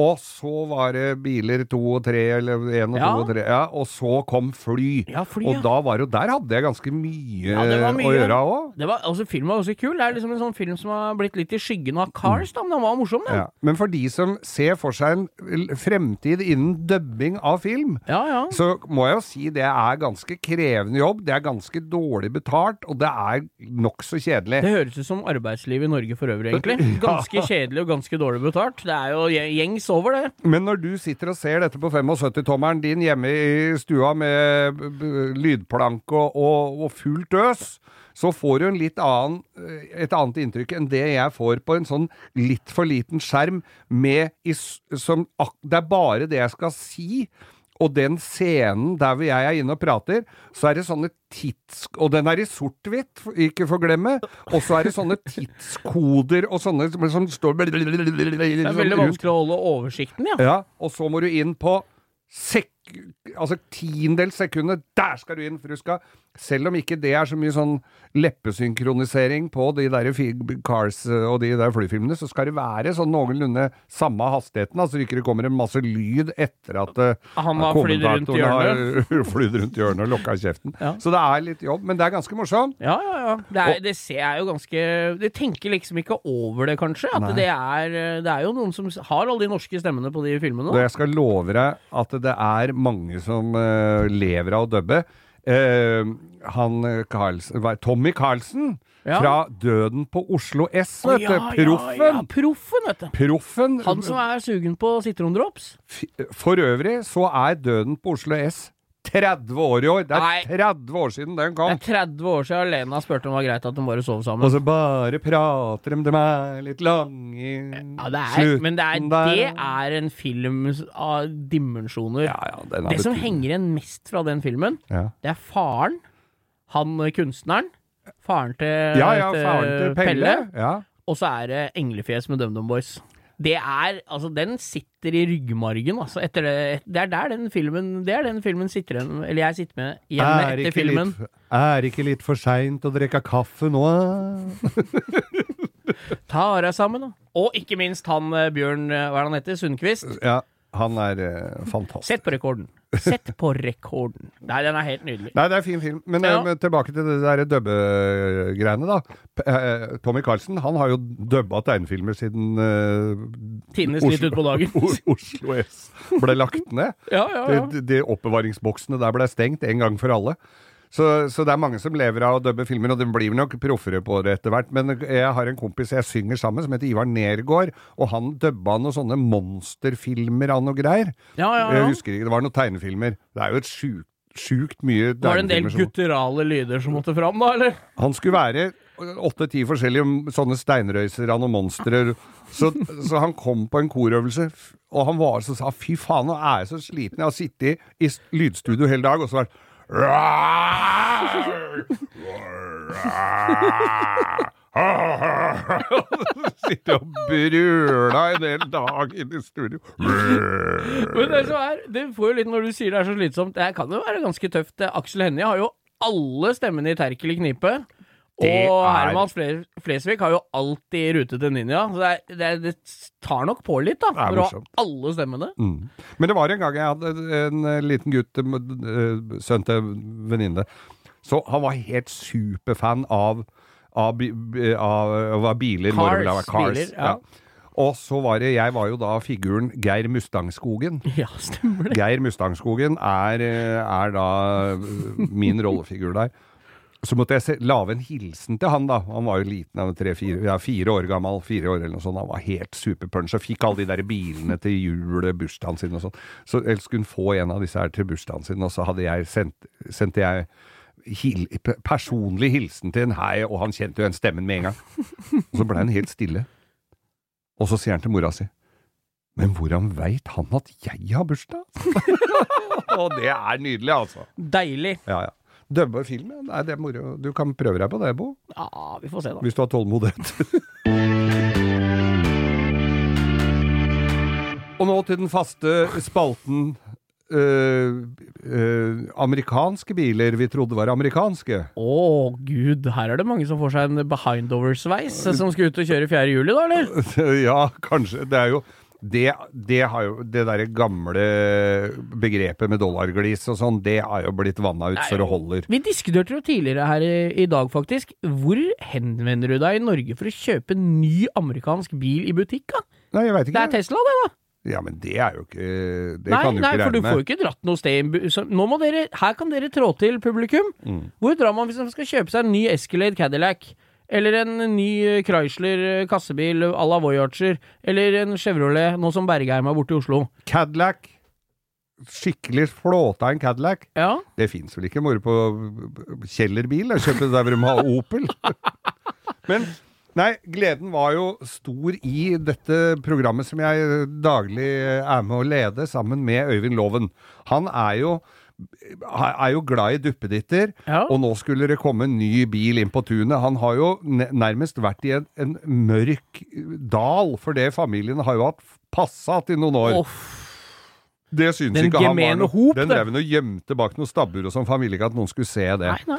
Og så var det biler to og tre, eller én og Ja. to og tre. Ja, og så kom fly. Ja, fly, Og da var jo Der hadde jeg ganske mye, mye. å gjøre òg. Det var, altså, filmen var også kul. Det er liksom en sånn film som har blitt litt i skyggen av Cars, da, men den var morsom, den. Ja. Men for de som ser for seg en fremtid innen dubbing av film, Ja, ja. så må jeg jo si det er ganske krevende jobb. Det er ganske dårlig betalt, og det er nokså kjedelig. Det høres ut som arbeidslivet i Norge for øvrig, egentlig. Ganske kjedelig og ganske dårlig betalt. Det er jo gje- gjengs over, det. Men når du sitter og ser dette på 75-tommeren din hjemme i stua med lydplanke og, og, og fullt øs, så får du en litt annen, eh, et annet inntrykk enn det jeg får på en sånn litt for liten skjerm med i, som, Det er bare det jeg skal si. Og den scenen der hvor jeg er inne og prater, så er det sånne tids... Og den er i sort-hvitt, for- ikke forglemme. Og så er det sånne tidskoder og sånne som, står Det er veldig vanskelig å holde oversikten, ja. ja, og så må du inn på sek... Altså tiendedels sekundet. Der skal du inn! For du skal Selv om ikke det er så mye sånn leppesynkronisering på de der Cars eh, og de der flyfilmene, så skal det være sånn noenlunde samme hastigheten. Altså ikke det kommer en masse lyd etter at eh, Han har flydd rundt hjørnet Han har flydd rundt hjørnet og lokka kjeften. Ja. Så det er litt jobb, men det er ganske morsomt. Ja, ja, ja. Det, er, det ser jeg jo ganske Du tenker liksom ikke over det, kanskje. At det er, det er jo noen som har alle de norske stemmene på de filmene. Og jeg skal love deg at det er mange som eh, lever av å dubbe. Eh, han eh, Carlsen, Tommy Carlsen Ja. fra Døden på Oslo S, vet du. ja, Proffen. Ja, proffen, vet du. Proffen. Han som er sugen på sitrondrops. For øvrig så er Døden på Oslo S 30 år i år. Det er Nei. 30 år siden den kom! Det er 30 år siden Lena spurte om det var greit at de bare sov sammen. Og så bare prater de, de er litt lange i Ja, det er, slutten men det er, der. det er en film av dimensjoner. Ja, ja, den det som henger igjen mest fra den filmen, ja. det er faren. Han eh, kunstneren. Faren til, ja, ja, faren til Pelle. Ja. Og så er det Englefjes med DumDum Boys. Det er, altså Den sitter i ryggmargen, altså. Etter det, det er der den filmen Det er den filmen sitter igjen Eller jeg sitter med igjen Er etter filmen. litt, er ikke litt for seint å drikke kaffe nå? Ta deg sammen, da. Og ikke minst han eh, Bjørn eh, Hva er det han heter? Sundquist. Ja, han er eh, fantastisk. Sett på rekorden. Sett på rekorden. Nei, den er helt nydelig. Nei, det er en fin film. Men, Ja. eh, men tilbake til det der dubbegreiene, da. P eh, Tommy Carlsen han har jo dubba tegnefilmer siden eh, Tinnes litt utpå dagen. Oslo S ble lagt ned. Ja, ja, ja. de, de oppbevaringsboksene der ble stengt en gang for alle. Så, så det er mange som lever av å dubbe filmer, og de blir nok proffere på det etter hvert. Men jeg har en kompis jeg synger sammen, som heter Ivar Nergård, og han dubba noen sånne monsterfilmer av noe greier. ja, ja, Jeg husker ikke, det var noen tegnefilmer. Det er jo et sjukt, sjukt mye Var det en del gutterale gutturale lyder som måtte fram, da, eller? Han skulle være åtte-ti forskjellige sånne steinrøyser av noen monstre. Så, så han kom på en korøvelse, og han var så sa fy faen, nå er jeg så sliten. Jeg har sittet i s- lydstudio hele dag, og så vært Sitte og brøla en hel dag inne i studio. Men det som er, det får jo litt når du sier det er så slitsomt, det kan jo være ganske tøft. Aksel Hennie har jo alle stemmene i Terkel i knipe. Det og Herman Fle- Flesvig har jo alltid rute til Ninja. Så det, er, det, tar nok på litt, da. For å ha alle stemmene. Mm. Men det var en gang jeg hadde en eh, liten gutt, eh, sønn til venninne, så han var helt superfan av, av, av, av biler. Cars, Cars. biler, ja. Og så var det, jeg var jo da figuren Geir Mustangskogen. Ja, stemmer det. Geir Mustangskogen er, eh, er da min rollefigur der. Så måtte jeg lage en hilsen til han, da. Han var jo liten, han var tre-fire ja, fire år gammel. fire år eller noe sånt. Han var helt superpunch og fikk alle de der bilene til jul, bursdagen sin og sånn. Så ellers skulle få en av disse her til bursdagen sin, og så hadde jeg sendt, sendte jeg hil, personlig hilsen til en hei, og han kjente jo den stemmen med en gang. Og så ble han helt stille. Og så sier han til mora si Men hvordan veit han at jeg har bursdag? og det er nydelig, altså. Deilig. Ja, ja. Dubbe film, ja. Nei, det er moro. Du kan prøve deg på det, Bo. Ja, vi får se, da. Hvis du har tålmodighet. Og nå til den faste spalten Uh, uh, amerikanske biler vi trodde var amerikanske. Å gud, her er det mange som får seg en behindover-sveis, som skal ut og kjøre 4. juli, da, eller? ja, kanskje. Det er jo det, det har jo Det der gamle begrepet med dollarglis og sånn, det har jo blitt vanna ut så det holder. Vi diskuterte jo tidligere her i, i dag, faktisk. Hvor henvender du deg i Norge for å kjøpe en ny amerikansk bil i butikk, da? Nei, jeg vet ikke. Det er. Tesla, det, da. Ja, men det er jo ikke Det nei, kan du nei, ikke for du får jo ikke dratt noe sted så Nå må dere Her kan dere trå til, publikum. Mm. Hvor drar man hvis man skal kjøpe seg en ny Escalade Cadillac? Eller en ny eh, Chrysler eh, kassebil à la Voyager? Eller en Chevrolet, nå som Bergheim er borte i Oslo? Cadillac. Skikkelig flåta en Cadillac. Ja. Det fins vel ikke moro på Kjeller-bil? kjøpe der hvor de har Opel. Men nei, gleden var jo stor i dette programmet som jeg daglig er med å lede, sammen med Øyvind Loven. Han er jo er jo glad i duppeditter, Ja. og nå skulle det komme en ny bil inn på tunet. Han har jo nærmest vært i en, en mørk dal, for det familien har jo hatt Passat i noen år. Oh. Det syns Den ikke han var noe. hop, Den drev og gjemte bak noen stabbur og sånn, for han ville ikke at noen skulle se det. Nei, nei.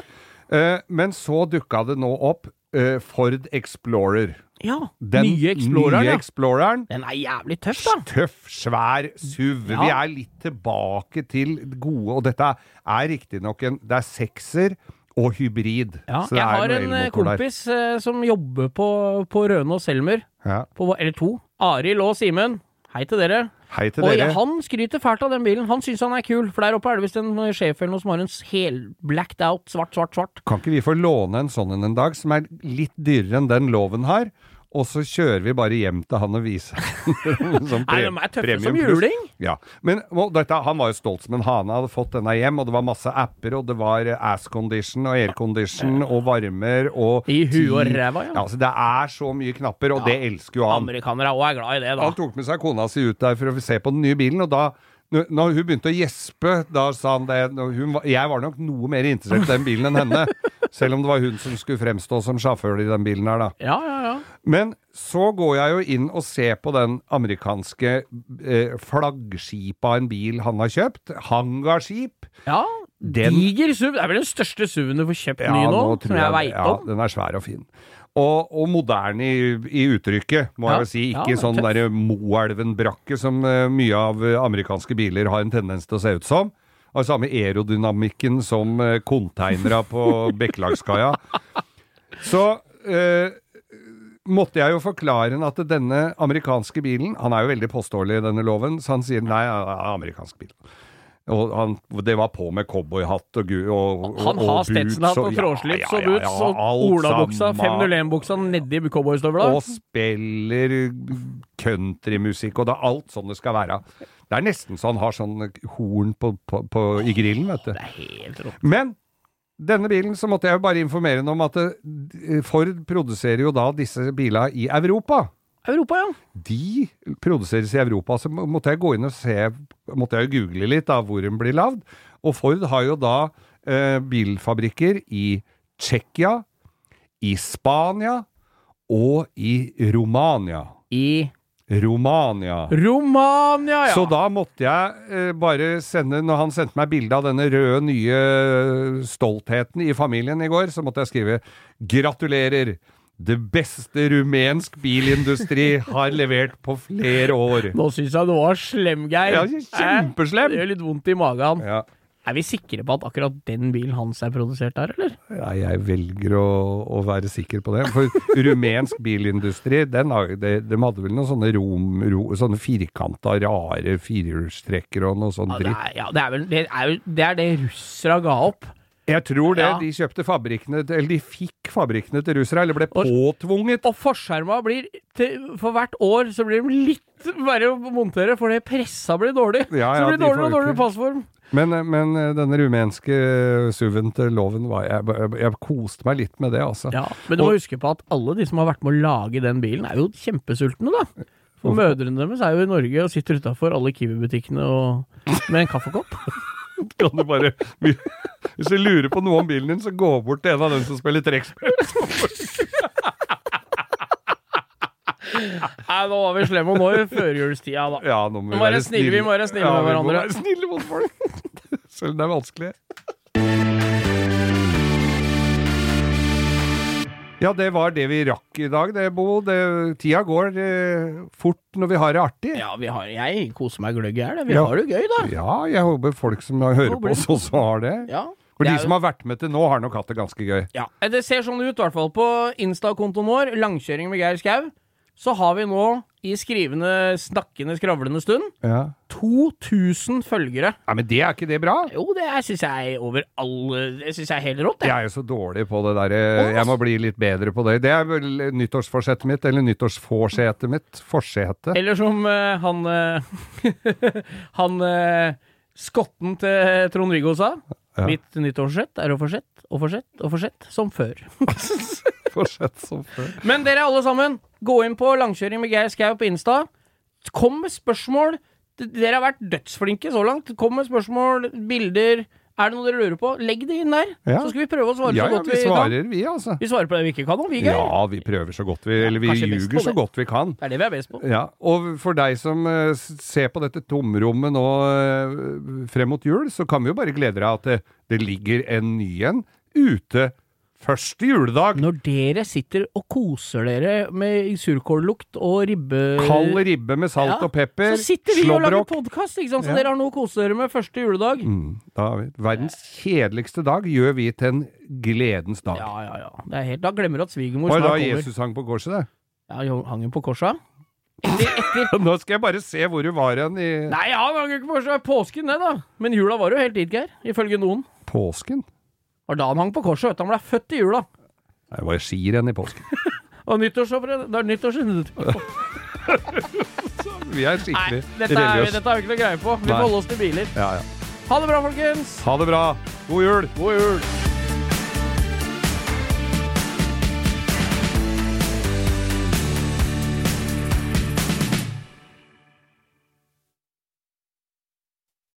Uh, men så dukka det nå opp uh, Ford Explorer. Ja. Den nye Exploreren, nye ja. Den er jævlig tøff, da. Tøff, svær SUV. Ja. Vi er litt tilbake til gode, og dette er riktignok en Det er sekser og hybrid. Ja, jeg har en kompis der. eh, som jobber på, på og Selmer, Ja. på, eller to. Arild og Simen. Hei til dere. Hei til Og dere. han skryter fælt av den bilen. Han syns han er kul, for der oppe er det visst en sjef eller noe som har en hel blacked out, svart, svart, svart. Kan ikke vi få låne en sånn en en dag, som er litt dyrere enn den loven har? Og så kjører vi bare hjem til han og viser som Nei, de er tøffe som juling. Ja, men dette, Han var jo stolt som en hane, hadde fått denne hjem, og det var masse apper, og det var ass condition og aircondition og varmer og I huet og ræva, ja. ja. Så det er så mye knapper, og det elsker jo han. Amerikanere òg er glad i det, da. Han tok med seg kona si ut der for å se på den nye bilen, og da når hun begynte å gjespe, da sa han det hun, Jeg var nok noe mer interessert i den bilen enn henne. Selv om det var hun som skulle fremstå som sjåfør i den bilen her, da. Ja, ja, ja. Men så går jeg jo inn og ser på den amerikanske eh, flaggskipet av en bil han har kjøpt. Hangarskip. ja. Den- Diger SUV. Det er vel den største SUV-en du får kjøpt ny nå, som jeg jeg veit ja, om. Den er svær og fin. Og, og moderne i, i uttrykket, må Ja, jeg vel si. Ikke er sånn derre Moelven-brakke som uh, mye av eh, amerikanske biler har en tendens til å se ut som. Og samme aerodynamikken som uh, konteinera på Bekkelagskaia. Så eh, måtte jeg jo forklare han at denne amerikanske bilen Han er jo veldig påståelig i denne loven, så han sier nei, amerikansk bil. Og han, det var på med cowboyhatt og, gu- og, og Han har Stetson-hatt og trådslips og ja, boots ja, og olabuksa, sammen. 501-buksa nedi cowboystøvla. Og spiller countrymusikk, og det er alt sånn det skal være. Det er nesten så han har sånn horn på, på, på, i grillen, vet du. Det er helt rått. Men denne bilen så måtte jeg jo bare informere henne om at eh, Ford produserer jo da disse bilene i Europa. Europa, ja. De produseres i Europa, så måtte jeg gå inn og se Måtte jeg jo google litt da hvor den blir lagd. Og Ford har jo da eh, bilfabrikker i Tsjekkia, i Spania og i Romania. I Romania. Romania, ja. Så da måtte jeg eh, bare sende Når han sendte meg bilde av denne røde, nye stoltheten i familien i går, så måtte jeg skrive 'Gratulerer! Det beste rumensk bilindustri har levert på flere år'. Nå syns jeg du var slem, Geir. Ja, kjempeslem. Det gjør litt vondt i magen. Ja. Er vi sikre på at akkurat den bilen hans er produsert der, eller? Ja, jeg velger å, å være sikker på det. For rumensk bilindustri, den har, de, de hadde vel noen sånne, rom, ro, sånne firkanta, rare firehjulstrekker og noe sånn Ja, dritt. ja, det er vel det, er, det, er det russere ga opp. Jeg tror det. Ja. De kjøpte fabrikkene, eller de fikk fabrikkene til russere, eller ble påtvunget. Og forskjerma blir til, For hvert år så blir de litt verre å montere, fordi pressa blir dårlig. Ja, så ja, det blir det dårligere og dårligere passform. Men, men denne rumenske SUV-en til Loven var jeg, jeg, jeg koste meg litt med det, altså. Ja, Men du må Og- huske på at alle de som har vært med å lage den bilen, er jo kjempesultne, da. For mødrene deres er jo i Norge og sitter utafor alle Kiwi-butikkene med en kaffekopp. Kan du bare Hvis du lurer på noe om bilen din, så gå bort til en av dem som spiller trekkspill. Nei, nå var vi slemme, og nå er det førjulstida, da. Ja, nå må vi, være snille, vi må være snille med hverandre. vi må være snille mot folk. Selv om det er vanskelig. Ja, det var det vi rakk i dag, det, Bo. Det, tida går eh, fort når vi har det artig. Ja, vi har, jeg koser meg gløgg i hjel. Vi Ja. har det gøy, da. Ja, jeg håper folk som hører på oss, også har det. Ja. For de som har vært med til nå, har nok hatt det ganske gøy. Ja, Det ser sånn ut, i hvert fall. På Insta-kontoen vår, Langkjøring med Geir Skau, så har vi nå, i skrivende, snakkende, skravlende stund, Ja. 2000 følgere. Nei, men det er ikke det bra? Jo, det syns jeg over alle Det syns jeg er helt rått, Jeg. Jeg er jo så dårlig på det derre Jeg må bli litt bedre på det. Det er vel nyttårsforsettet mitt, eller nyttårsforsetet mitt. Forsete. Eller som uh, han uh, Han uh, skotten til Trond-Viggo sa. Ja. Mitt nyttårsforsett er å fortsette og fortsette og fortsette som før. fortsett som før. Men dere alle sammen, gå inn på Langkjøring med Geir Skau på Insta. Kom med spørsmål. Dere har vært dødsflinke så langt. Kom med spørsmål, bilder. Er det noe dere lurer på, legg det inn der. Ja. Så skal vi prøve å svare Ja, så ja, godt vi vi, kan. svarer, vi, altså. Vi svarer på det vi ikke kan om, vi, Geir. Ja, vi prøver så godt vi Eller vi ljuger så godt vi kan. Det er det vi er best på. Ja, Og for deg som uh, ser på dette tomrommet nå uh, frem mot jul, så kan vi jo bare glede deg at det, det ligger en ny en ute første juledag. Når dere sitter og koser dere med surkållukt og ribbe... Kald ribbe med salt Ja, og pepper. Så sitter vi og lager slåbrok. podkast, ikke sant? Så Ja. dere har noe å kose dere med første juledag. Mm, da, verdens kjedeligste dag gjør vi til en gledens dag. Ja, ja, ja. Det er helt, da glemmer du at svigermor Var det snart da kommer. Jesus hang på korset, det? Ja, hang hun på korset? Etter, etter Nå skal jeg bare se hvor du var hen i Nei, han hang ikke på korset. Påsken, det, da. Men jula var jo helt dit, Geir. Ifølge noen. påsken. Var da han hang på korset. vet du. Han ble født i jula. Det var skirenn i påsken. Og nyttårsåret Det er nyttårsrenn. Vi er skikkelig religiøse. dette har vi ikke noe greie på. Vi Nei. får holde oss til biler. Ja, ja. Ha det bra, folkens. Ha det bra. God jul. God jul.